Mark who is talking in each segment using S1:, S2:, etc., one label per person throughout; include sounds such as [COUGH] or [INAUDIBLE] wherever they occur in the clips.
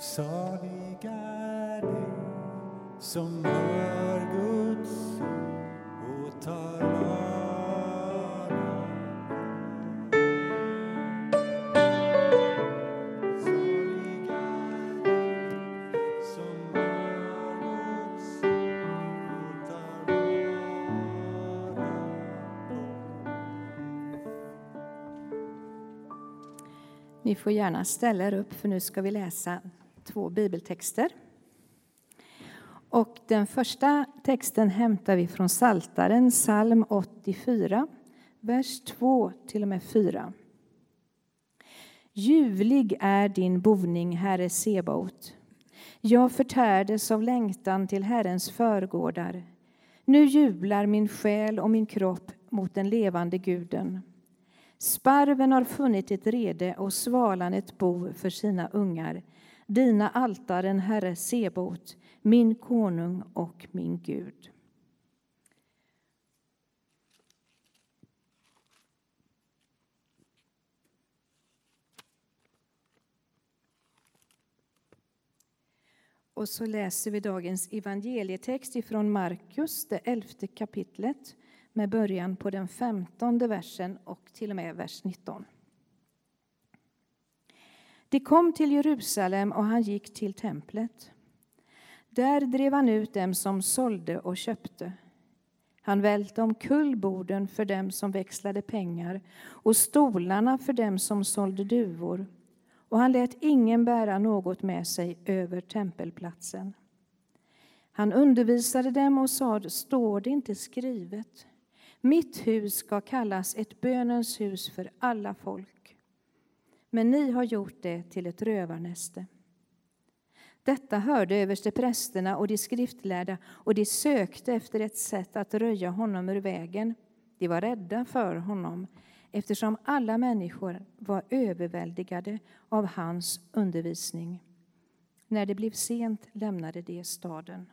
S1: Salig är du som hör Guds ord och tar som hör Guds ord och tar vara
S2: Ni får gärna ställa er upp, för nu ska vi läsa två bibeltexter. Och den första texten hämtar vi från Saltaren, psalm 84, vers 2 till och med 4. Ljuvlig är din boning, Herre Sebaot. Jag förtärdes av längtan till Herrens förgårdar. Nu jublar min själ och min kropp mot den levande guden. Sparven har funnit ett rede och svalan ett bo för sina ungar. Dina altaren, Herre Sebot, min konung och min Gud. Och så läser vi dagens evangelietext ifrån Markus, det elfte kapitlet med början på den femtonde versen och till och med vers 19. De kom till Jerusalem och han gick till templet. Där drev han ut dem som sålde och köpte. Han välte omkull borden för dem som växlade pengar och stolarna för dem som sålde duvor. Och han lät ingen bära något med sig över tempelplatsen. Han undervisade dem och sade, står det inte skrivet? Mitt hus ska kallas ett bönens hus för alla folk. Men ni har gjort det till ett rövarnäste. Detta hörde översteprästerna och de skriftlärda, och de sökte efter ett sätt att röja honom ur vägen. De var rädda för honom, eftersom alla människor var överväldigade av hans undervisning. När det blev sent lämnade de staden.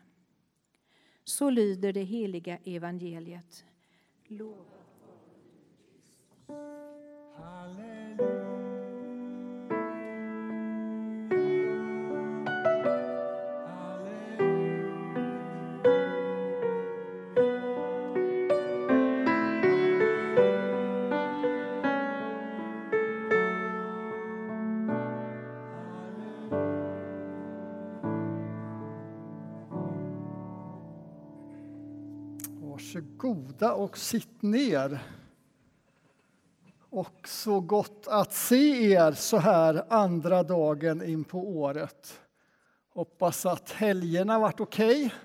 S2: Så lyder det heliga evangeliet. Halleluja.
S3: Varsågoda och sitt ner. Och så gott att se er så här andra dagen in på året. Hoppas att helgerna varit okej okay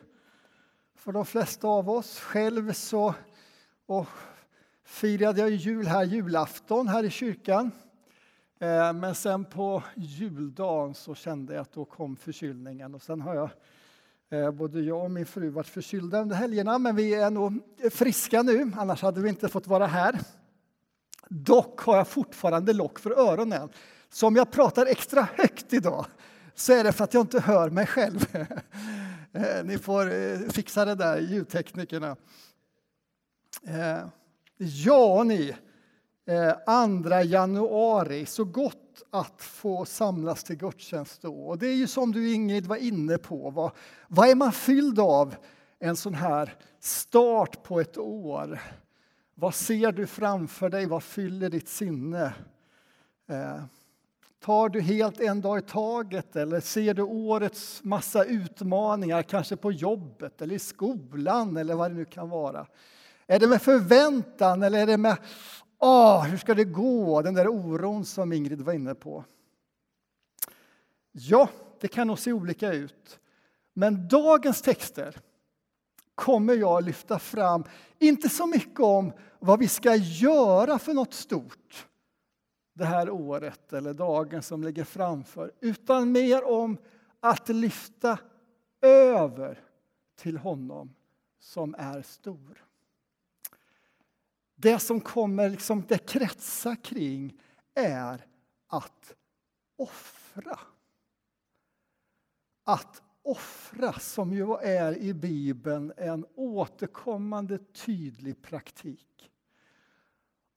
S3: för de flesta av oss. Själv så och firade jag jul här, julafton här i kyrkan. Eh, men sen på juldagen så kände jag att då kom förkylningen och sen har jag Eh, både jag och min fru varit förkylda under helgerna, men vi är nog friska nu, annars hade vi inte fått vara här. Dock har jag fortfarande lock för öronen, så om jag pratar extra högt idag så är det för att jag inte hör mig själv. [LAUGHS] Eh, ni får eh, fixa det där, ljudteknikerna. Ja, ni. 2 januari, så gott att få samlas till gudstjänst då. Och det är ju som du Ingrid var inne på, vad, vad är man fylld av en sån här start på ett år? Vad ser du framför dig? Vad fyller ditt sinne? Eh, tar du helt en dag i taget eller ser du årets massa utmaningar, kanske på jobbet eller i skolan eller vad det nu kan vara? Är det med förväntan eller är det med Åh, hur ska det gå? Den där oron som Ingrid var inne på. Ja, det kan nog se olika ut. Men dagens texter kommer jag lyfta fram, inte så mycket om vad vi ska göra för något stort det här året eller dagen som ligger framför, utan mer om att lyfta över till honom som är stor. Det som kommer liksom, det kretsar kring är att offra. Att offra, som ju är i Bibeln en återkommande tydlig praktik.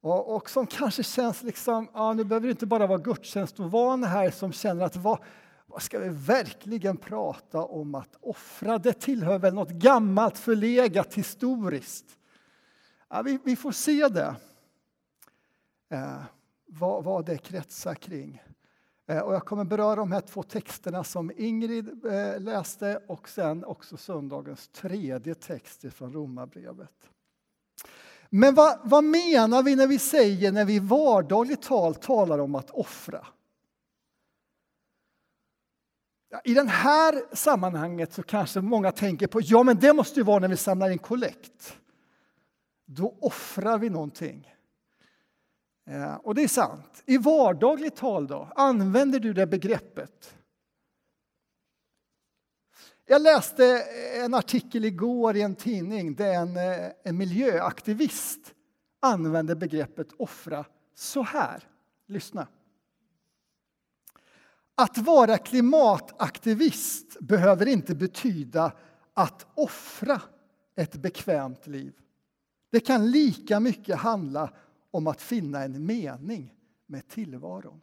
S3: Och, och som kanske känns liksom, ja, nu behöver det inte bara vara gudstjänstovana här som känner att vad, vad ska vi verkligen prata om att offra. Det tillhör väl något gammalt, förlegat, historiskt. Ja, vi, vi får se det, eh, vad, vad det kretsar kring. Eh, och jag kommer beröra de här två texterna som Ingrid eh, läste och sen också söndagens tredje text från Romarbrevet. Men vad, vad menar vi när vi säger, när vi i vardagligt tal talar om att offra? Ja, I det här sammanhanget så kanske många tänker på, ja men det måste ju vara när vi samlar in kollekt. Då offrar vi någonting. Eh, och det är sant. I vardagligt tal då, använder du det begreppet? Jag läste en artikel igår i en tidning där en, eh, en miljöaktivist använde begreppet offra så här. Lyssna. Att vara klimataktivist behöver inte betyda att offra ett bekvämt liv. Det kan lika mycket handla om att finna en mening med tillvaron.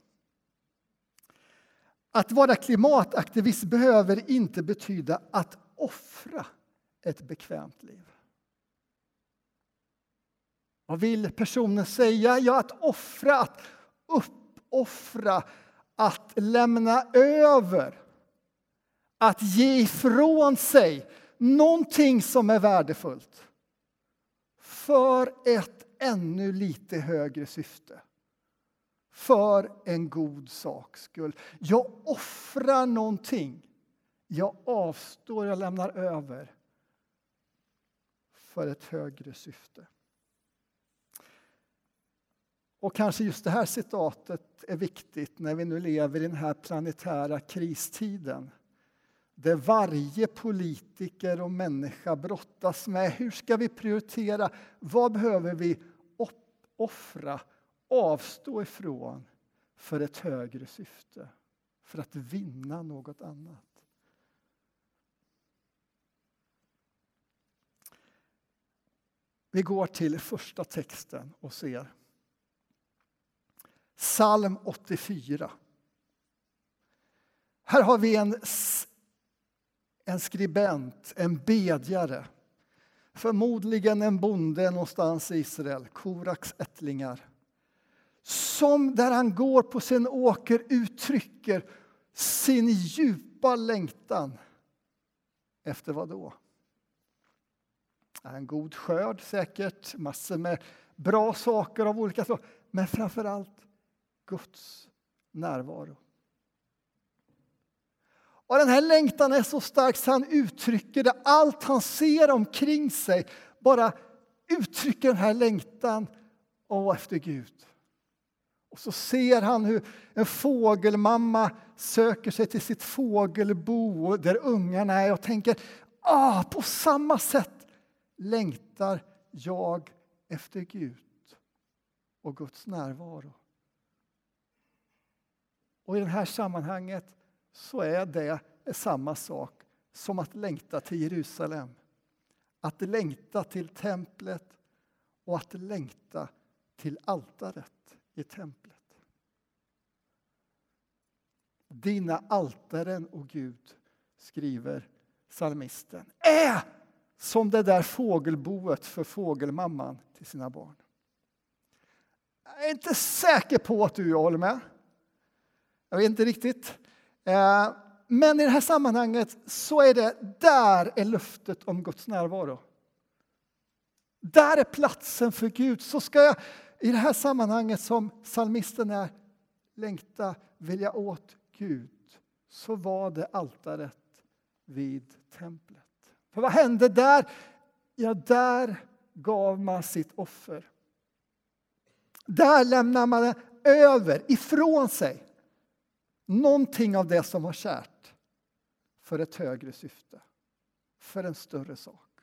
S3: Att vara klimataktivist behöver inte betyda att offra ett bekvämt liv. Vad vill personen säga? Ja, att offra, att uppoffra, att lämna över. Att ge ifrån sig någonting som är värdefullt för ett ännu lite högre syfte. För en god saks skull. Jag offrar någonting. Jag avstår, jag lämnar över för ett högre syfte. Och kanske just det här citatet är viktigt när vi nu lever i den här planetära kristiden det varje politiker och människa brottas med hur ska vi prioritera? Vad behöver vi offra, avstå ifrån för ett högre syfte? För att vinna något annat. Vi går till första texten och ser Psalm 84. Här har vi en, en skribent, en bedjare. Förmodligen en bonde någonstans i Israel, Koraks ättlingar. Som där han går på sin åker uttrycker sin djupa längtan. Efter vad då? En god skörd säkert, massor med bra saker av olika slag. Men framför allt Guds närvaro. Och den här längtan är så stark så han uttrycker det. Allt han ser omkring sig bara uttrycker den här längtan och efter Gud. Och så ser han hur en fågelmamma söker sig till sitt fågelbo där ungarna är och tänker ah, på samma sätt längtar jag efter Gud och Guds närvaro. Och i det här sammanhanget så är det är samma sak som att längta till Jerusalem. Att längta till templet och att längta till altaret i templet. Dina altaren, o Gud, skriver psalmisten, är som det där fågelboet för fågelmamman till sina barn. Jag är inte säker på att du håller med. Jag vet inte riktigt. Eh, men i det här sammanhanget så är det, där är löftet om Guds närvaro. Där är platsen för Gud. Så ska jag i det här sammanhanget som psalmisten är längta, vilja åt Gud. Så var det altaret vid templet. För vad hände där? Ja, där gav man sitt offer. Där lämnar man över, ifrån sig någonting av det som var kärt för ett högre syfte, för en större sak.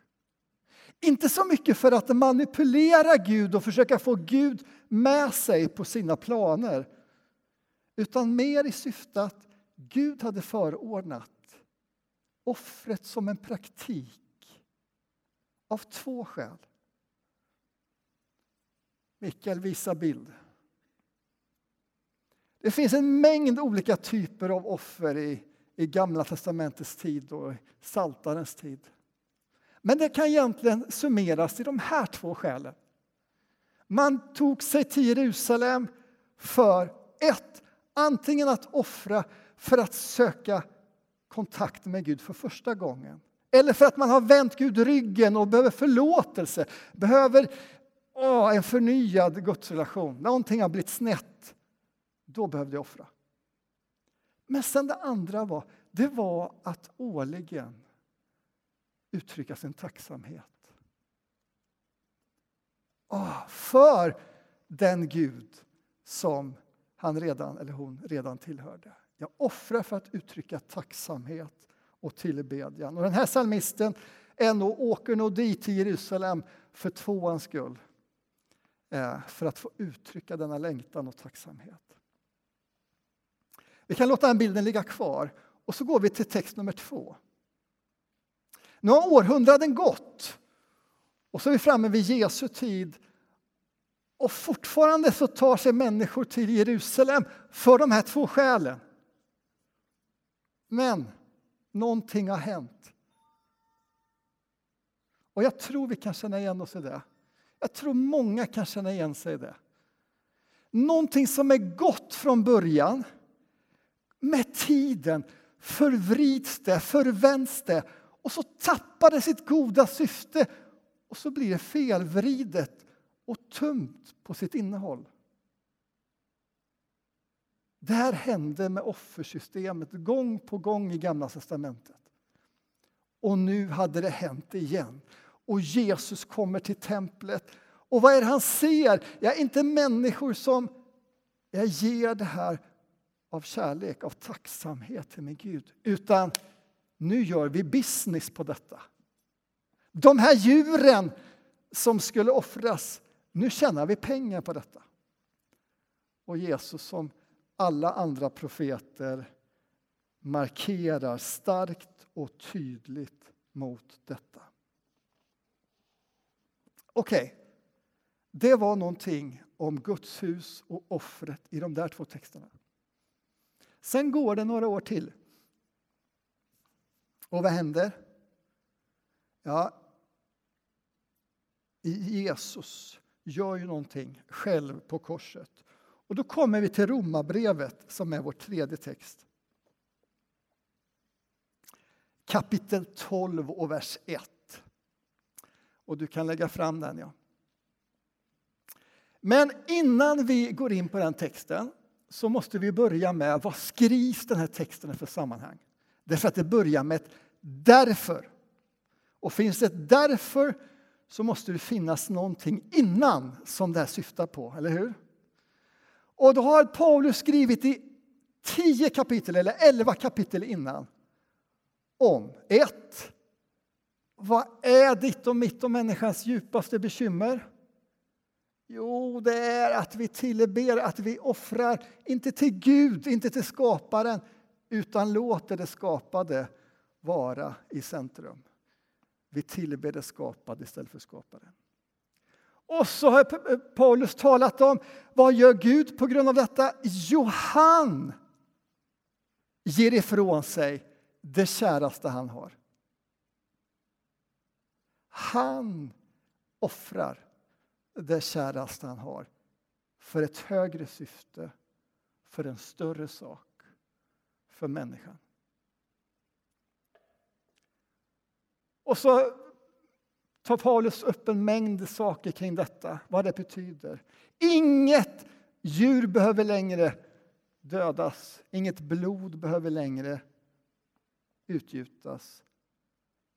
S3: Inte så mycket för att manipulera Gud och försöka få Gud med sig på sina planer utan mer i syfte att Gud hade förordnat offret som en praktik av två skäl. Mikael, visa bild. Det finns en mängd olika typer av offer i, i Gamla testamentets tid och i Saltarens tid. Men det kan egentligen summeras i de här två skälen. Man tog sig till Jerusalem för ett, antingen att offra för att söka kontakt med Gud för första gången. Eller för att man har vänt Gud ryggen och behöver förlåtelse, behöver åh, en förnyad gudsrelation. Någonting har blivit snett. Då behövde jag offra. Men sen det andra var, det var att årligen uttrycka sin tacksamhet. Oh, för den Gud som han redan, eller hon redan tillhörde. Jag offrar för att uttrycka tacksamhet och tillbedjan. Och den här psalmisten är nog, åker nog dit till Jerusalem för tvåans skull. Eh, för att få uttrycka denna längtan och tacksamhet. Vi kan låta den bilden ligga kvar och så går vi till text nummer två. Nu har århundraden gått och så är vi framme vid Jesu tid och fortfarande så tar sig människor till Jerusalem för de här två skälen. Men någonting har hänt. Och jag tror vi kan känna igen oss i det. Jag tror många kan känna igen sig i det. Någonting som är gott från början, med tiden förvrids det, förvänds det och så tappar det sitt goda syfte och så blir det felvridet och tömt på sitt innehåll. Det här hände med offersystemet gång på gång i Gamla testamentet. Och nu hade det hänt igen. Och Jesus kommer till templet. Och vad är det han ser? Ja, inte människor som jag ger det här av kärlek, av tacksamhet till min Gud. Utan nu gör vi business på detta. De här djuren som skulle offras, nu tjänar vi pengar på detta. Och Jesus som alla andra profeter markerar starkt och tydligt mot detta. Okej, okay. det var någonting om Guds hus och offret i de där två texterna. Sen går det några år till. Och vad händer? Ja, Jesus gör ju någonting själv på korset. Och då kommer vi till Romarbrevet som är vår tredje text. Kapitel 12 och vers 1. Och du kan lägga fram den. ja. Men innan vi går in på den texten så måste vi börja med vad skrivs den här texten i för sammanhang? Därför att det börjar med ett därför. Och finns det ett därför så måste det finnas någonting innan som det här syftar på, eller hur? Och då har Paulus skrivit i tio kapitel, eller elva kapitel innan, om ett. Vad är ditt och mitt och människans djupaste bekymmer? Jo, det är att vi tillber, att vi offrar, inte till Gud, inte till skaparen, utan låter det skapade vara i centrum. Vi tillber det skapade istället för skaparen. Och så har Paulus talat om vad gör Gud på grund av detta? Jo, han ger ifrån sig det käraste han har. Han offrar det käraste han har för ett högre syfte, för en större sak, för människan. Och så tar Paulus upp en mängd saker kring detta, vad det betyder. Inget djur behöver längre dödas, inget blod behöver längre utgjutas.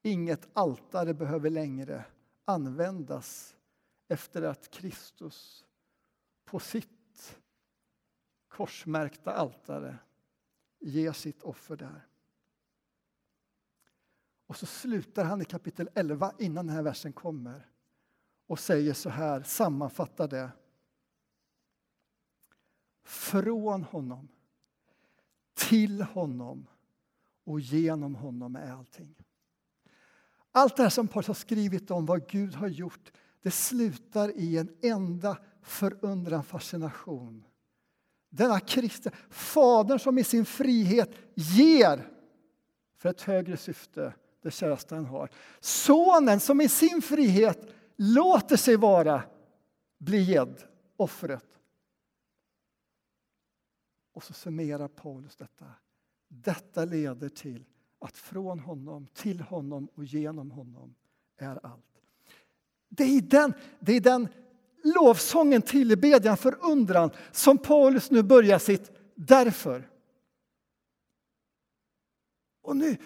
S3: Inget altare behöver längre användas efter att Kristus på sitt korsmärkta altare ger sitt offer där. Och så slutar han i kapitel 11 innan den här versen kommer och säger så här, sammanfattar det. Från honom, till honom och genom honom är allting. Allt det här som Paulus har skrivit om vad Gud har gjort det slutar i en enda förundran, fascination. Denna Kristus, Fadern som i sin frihet ger för ett högre syfte, det käraste han har. Sonen som i sin frihet låter sig vara bli gedd, offret. Och så summerar Paulus detta. Detta leder till att från honom, till honom och genom honom är allt. Det är den, det är den lovsången, tillbedjan, förundran som Paulus nu börjar sitt därför. Och nu,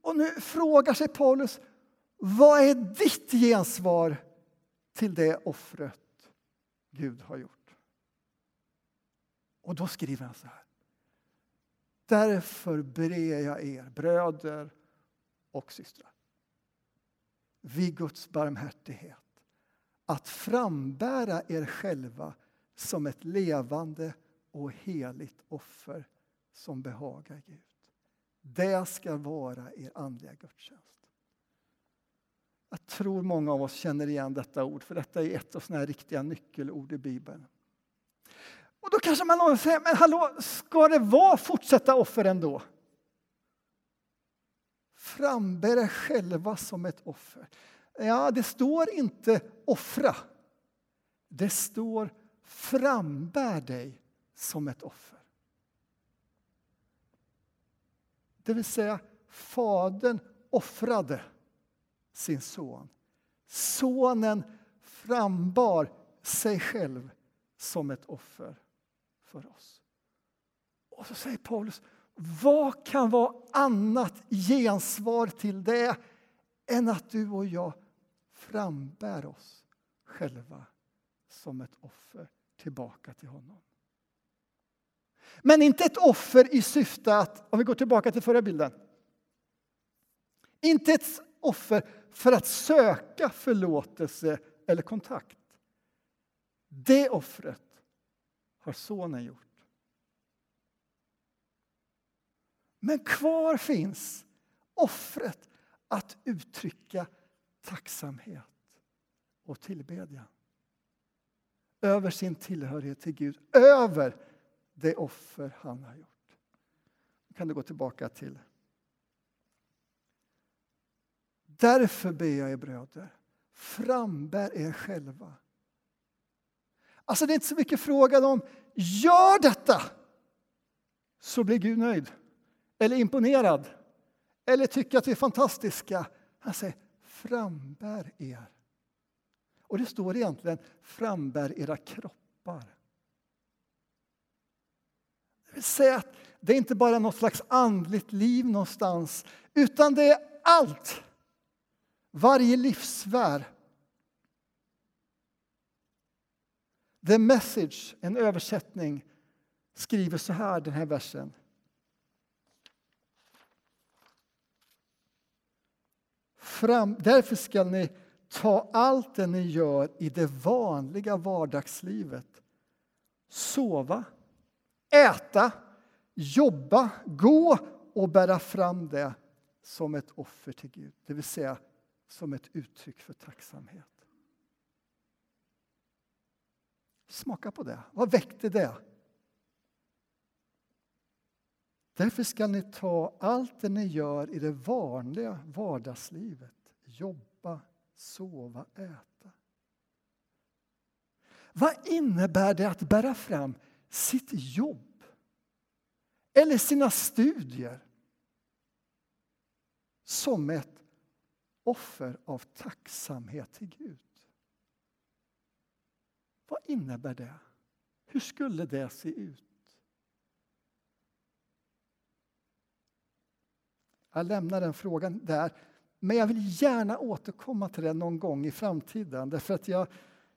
S3: och nu frågar sig Paulus, vad är ditt gensvar till det offret Gud har gjort? Och då skriver han så här. Därför ber jag er, bröder och systrar, vid Guds barmhärtighet att frambära er själva som ett levande och heligt offer som behagar Gud. Det ska vara er andliga gudstjänst. Jag tror många av oss känner igen detta ord, för detta är ett av såna här riktiga nyckelord i Bibeln. Och då kanske man säger, men hallå, ska det vara fortsätta offer ändå? Frambär er själva som ett offer. Ja, det står inte offra. Det står frambär dig som ett offer. Det vill säga, Fadern offrade sin son. Sonen frambar sig själv som ett offer för oss. Och så säger Paulus, vad kan vara annat gensvar till det än att du och jag frambär oss själva som ett offer tillbaka till honom. Men inte ett offer i syfte att, om vi går tillbaka till förra bilden. Inte ett offer för att söka förlåtelse eller kontakt. Det offret har sonen gjort. Men kvar finns offret att uttrycka tacksamhet och tillbedjan över sin tillhörighet till Gud, över det offer han har gjort. Nu kan du gå tillbaka till. Därför ber jag er bröder, frambär er själva. Alltså det är inte så mycket frågan om, gör detta! Så blir Gud nöjd, eller imponerad, eller tycker att vi är fantastiska. Han säger, frambär er. Och det står egentligen, frambär era kroppar. Det vill säga att det är inte bara något slags andligt liv någonstans, utan det är allt. Varje livsvär. The Message, en översättning, skriver så här, den här versen. Fram, därför ska ni ta allt det ni gör i det vanliga vardagslivet. Sova, äta, jobba, gå och bära fram det som ett offer till Gud, det vill säga som ett uttryck för tacksamhet. Smaka på det. Vad väckte det? Därför ska ni ta allt det ni gör i det vanliga vardagslivet. Jobba, sova, äta. Vad innebär det att bära fram sitt jobb eller sina studier som ett offer av tacksamhet till Gud? Vad innebär det? Hur skulle det se ut? Jag lämnar den frågan där. Men jag vill gärna återkomma till den någon gång i framtiden. Därför att jag,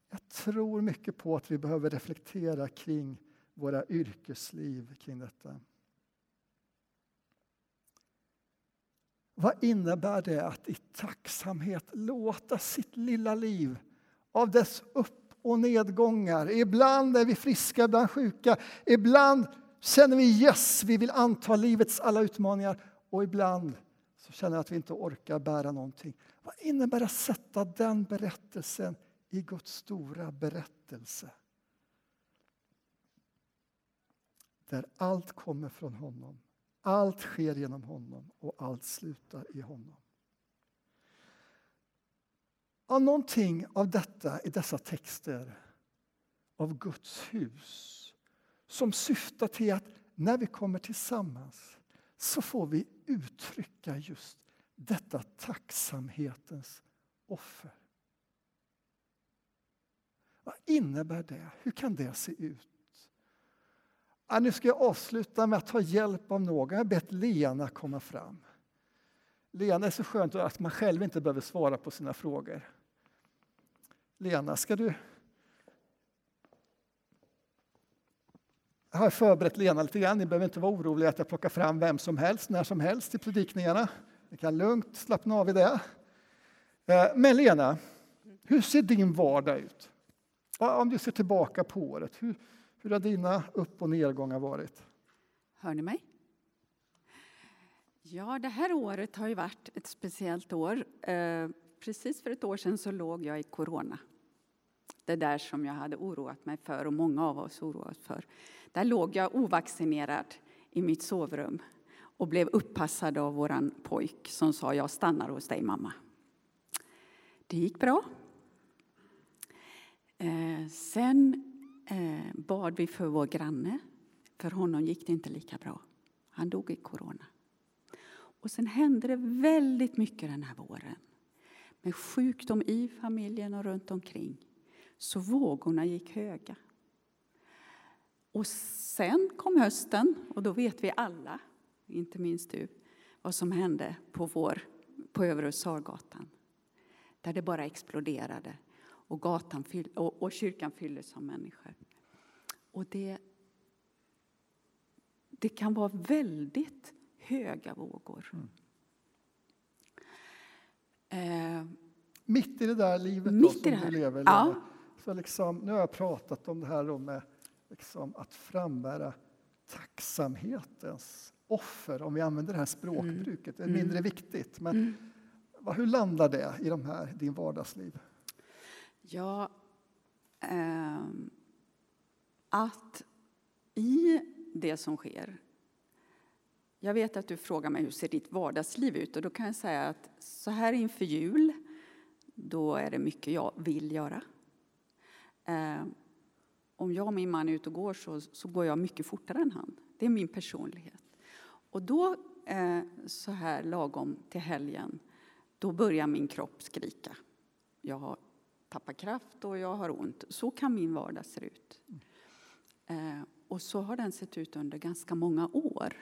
S3: jag tror mycket på att vi behöver reflektera kring våra yrkesliv kring detta. Vad innebär det att i tacksamhet låta sitt lilla liv av dess upp och nedgångar. Ibland är vi friska, ibland sjuka. Ibland känner vi yes, vi vill anta livets alla utmaningar. Och ibland så känner jag att vi inte orkar bära någonting. Vad innebär det att sätta den berättelsen i Guds stora berättelse? Där allt kommer från honom, Allt sker genom honom och allt slutar i honom. Av någonting av detta i dessa texter av Guds hus som syftar till att när vi kommer tillsammans så får vi uttrycka just detta tacksamhetens offer. Vad innebär det? Hur kan det se ut? Ja, nu ska jag avsluta med att ta hjälp av någon. Jag har bett Lena komma fram. Lena är så skönt att man själv inte behöver svara på sina frågor. Lena, ska du... har förberett Lena lite grann. Ni behöver inte vara oroliga att jag plockar fram vem som helst när som helst till predikningarna. Ni kan lugnt slappna av i det. Eh, men Lena, hur ser din vardag ut? Om du ser tillbaka på året, hur, hur har dina upp och nedgångar varit?
S4: Hör ni mig? Ja, det här året har ju varit ett speciellt år. Eh, precis för ett år sedan så låg jag i corona. Det där som jag hade oroat mig för och många av oss oroat för. Där låg jag ovaccinerad i mitt sovrum och blev uppassad av vår pojk som sa jag stannar hos dig mamma. Det gick bra. Eh, sen eh, bad vi för vår granne. För honom gick det inte lika bra. Han dog i corona. Och sen hände det väldigt mycket den här våren. Med sjukdom i familjen och runt omkring. Så vågorna gick höga. Och sen kom hösten och då vet vi alla, inte minst du, vad som hände på, vår, på Övre Sargatan. Där det bara exploderade och, gatan fyll, och, och kyrkan fylldes av människor. Och det, det kan vara väldigt höga vågor. Eh,
S3: Mitt i det där livet då,
S4: Mitt
S3: som
S4: det
S3: du lever,
S4: Ja.
S3: Så liksom, nu har jag pratat om det här med liksom att frambära tacksamhetens offer, om vi använder det här språkbruket. Det är mindre viktigt, men vad, hur landar det i de här, din vardagsliv?
S4: Ja, ehm, att i det som sker... Jag vet att du frågar mig hur ser ditt vardagsliv ut och då kan jag säga att så här inför jul, då är det mycket jag vill göra. Ehm, om jag och min man är ute och går så, så går jag mycket fortare än han. Det är min personlighet. Och då, eh, så här lagom till helgen, då börjar min kropp skrika. Jag har tappat kraft och jag har ont. Så kan min vardag se ut. Eh, och så har den sett ut under ganska många år.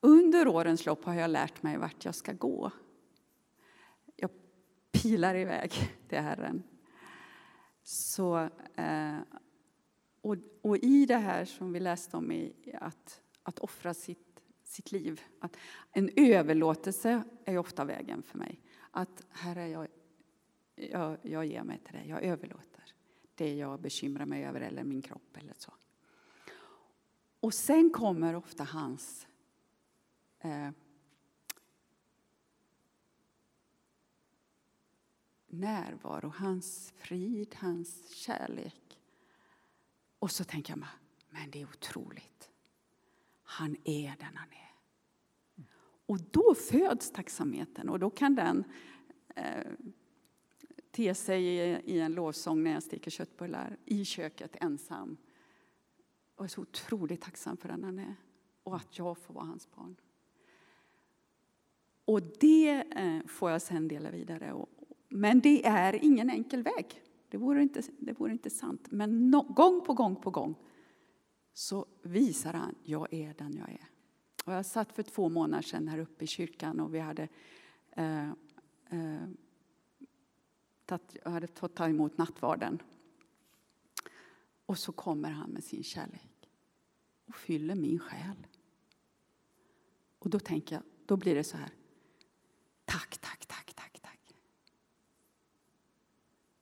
S4: Under årens lopp har jag lärt mig vart jag ska gå. Jag pilar iväg till Herren. Så, eh, och, och i det här som vi läste om, i att, att offra sitt, sitt liv. Att en överlåtelse är ofta vägen för mig. Att Herre, jag, jag, jag ger mig till dig, jag överlåter det jag bekymrar mig över eller min kropp eller så. Och sen kommer ofta hans eh, närvaro, hans frid, hans kärlek. Och så tänker jag men det är otroligt. Han är den han är. Och då föds tacksamheten och då kan den eh, te sig i, i en lovsång när jag steker köttbullar i köket ensam. Och är så otroligt tacksam för den han är och att jag får vara hans barn. Och det eh, får jag sen dela vidare. Och, men det är ingen enkel väg. Det vore inte, det vore inte sant. Men no, gång på gång på gång så visar han, jag är den jag är. Och jag satt för två månader sedan här uppe i kyrkan och vi hade, eh, eh, tatt, jag hade fått ta emot nattvarden. Och så kommer han med sin kärlek och fyller min själ. Och då tänker jag, då blir det så här. Tack, tack, tack, tack, tack.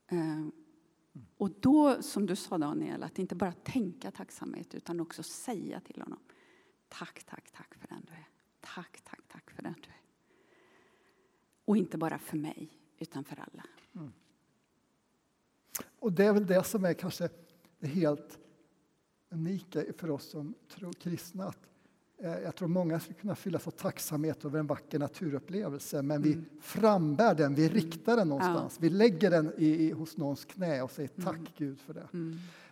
S4: Eh, Ehm, och då, som du sa Daniel, att inte bara tänka tacksamhet utan också säga till honom. Tack, tack, tack för den du är. Tack, tack, tack för den du är. Och inte bara för mig, utan för alla. Mm.
S3: Och det är väl det som är kanske det helt unika för oss som tror kristna. Att, jag tror många skulle kunna fyllas av tacksamhet över en vacker naturupplevelse men vi frambär den, vi riktar den någonstans. Vi lägger den i, i, hos någons knä och säger tack Gud för det.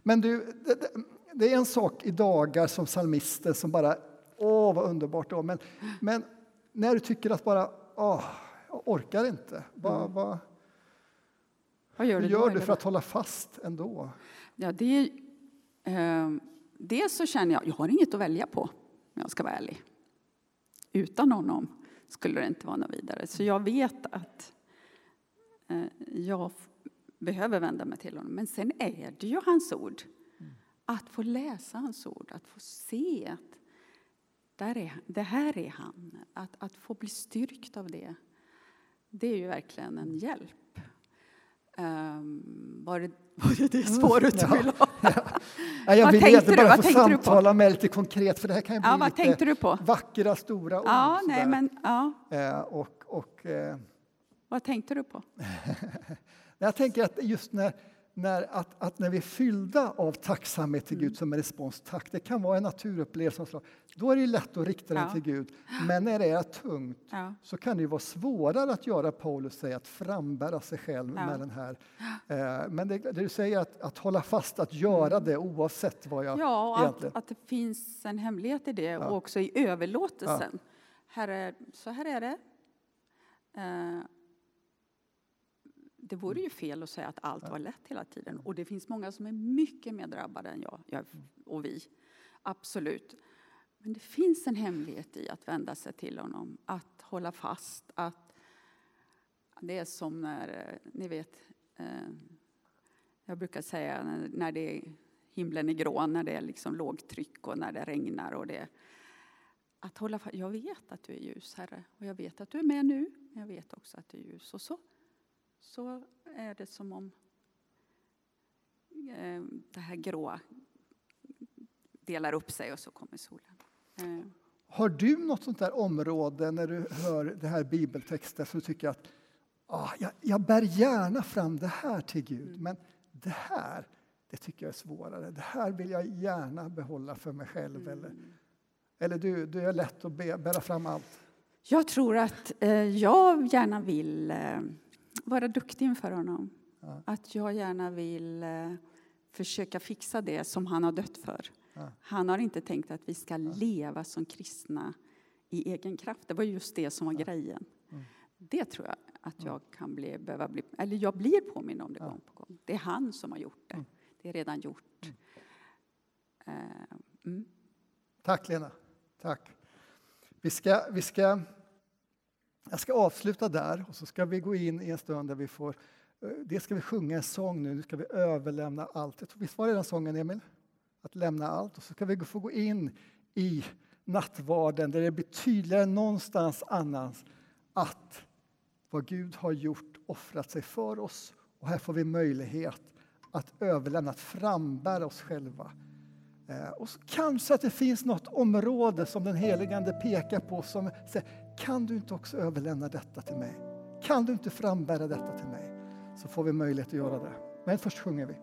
S3: Men du, det, det, är en sak i dagar som psalmisten som bara, åh vad underbart det var. Men, men när du tycker att bara, åh, jag orkar inte. Vad, vad,
S4: Vad gör
S3: hur
S4: du då?
S3: gör du för att hålla fast ändå?
S4: Ja, det är, eh, dels så känner jag, jag har inget att välja på, om jag ska vara ärlig. Utan honom skulle det inte vara något vidare. Så jag vet att eh, jag behöver vända mig till honom. Men sen är det ju hans ord. Att få läsa hans ord, att få se att där är, det här är han. Att, att få bli styrkt av det, det är ju verkligen en hjälp. Um, var, det, [LAUGHS] var det det svaret du
S3: Ja.
S4: ville ha? [LAUGHS]
S3: Ja, jag vill egentligen
S4: du?
S3: bara få
S4: du
S3: samtala med lite konkret för det här kan ju bli
S4: Ja, vad tänkte du på?
S3: vackra stora ord.
S4: Ja, nej, men, ja.
S3: Eh, och, och, eh,
S4: Vad tänkte du på? [LAUGHS]
S3: jag tänker att just när, när, att, att när vi är fyllda av tacksamhet till
S4: Mm.
S3: Gud som en respons, tack, det kan vara en naturupplevelse, då är det lätt att rikta den
S4: Ja.
S3: till Gud. Men när det är tungt
S4: Ja.
S3: så kan det vara svårare att göra Paulus säger, att frambära sig själv
S4: Ja.
S3: med den här. Eh, men det, det du säger att, att hålla fast, att göra det oavsett vad jag
S4: Mm. Ja, och
S3: egentligen...
S4: att, att det finns en hemlighet i det och också i överlåtelsen. Herre, så här är det. Eh, det vore ju fel att säga att allt var lätt hela tiden. Och det finns många som är mycket mer drabbade än jag, jag och vi. Absolut. Men det finns en hemlighet i att vända sig till honom, att hålla fast. Att det är som när, eh, ni vet, eh, jag brukar säga när, när det är, himlen är grå, när det är liksom lågtryck och när det regnar. Och det, att hålla fast. Jag vet att du är ljus, Herre, och jag vet att du är med nu, men jag vet också att du är ljus. Och så, så är det som om eh, det här gråa delar upp sig och så kommer solen. Eh,
S3: Har du något sånt där område när du hör det här bibeltexten som du tycker att ah, jag, jag bär gärna fram det här till Gud, men det här, det tycker jag är svårare. Det här vill jag gärna behålla för mig själv. Eller, eller du, du är lätt att be, bära fram allt.
S4: Jag tror att eh, jag gärna vill eh, vara duktig inför honom.
S3: Ja.
S4: Att jag gärna vill eh, försöka fixa det som han har dött för.
S3: Ja.
S4: Han har inte tänkt att vi ska leva som kristna i egen kraft. Det var just det som var grejen.
S3: Mm.
S4: Det tror jag att jag kan bli, behöva bli, eller jag blir påminn om det gång på gång. Det är han som har gjort det.
S3: Mm.
S4: Det är redan gjort. Eh, mm.
S3: Tack Lena. Tack. Vi ska, vi ska, jag ska avsluta där och så ska vi gå in i en stund där vi får eh, det Dels ska vi sjunga en sång nu, nu ska vi överlämna allt. Jag tror, visst var det den sången Emil? Att lämna allt. Och så ska vi få gå in i nattvarden där det blir tydligare än någonstans annars att vad Gud har gjort, offrat sig för oss. Och här får vi möjlighet att överlämna, att frambära oss själva. Eh, och så kanske att det finns något område som den heligande pekar på som säger, kan du inte också överlämna detta till mig? Kan du inte frambära detta till mig? Så får vi möjlighet att göra det. Men först sjunger vi.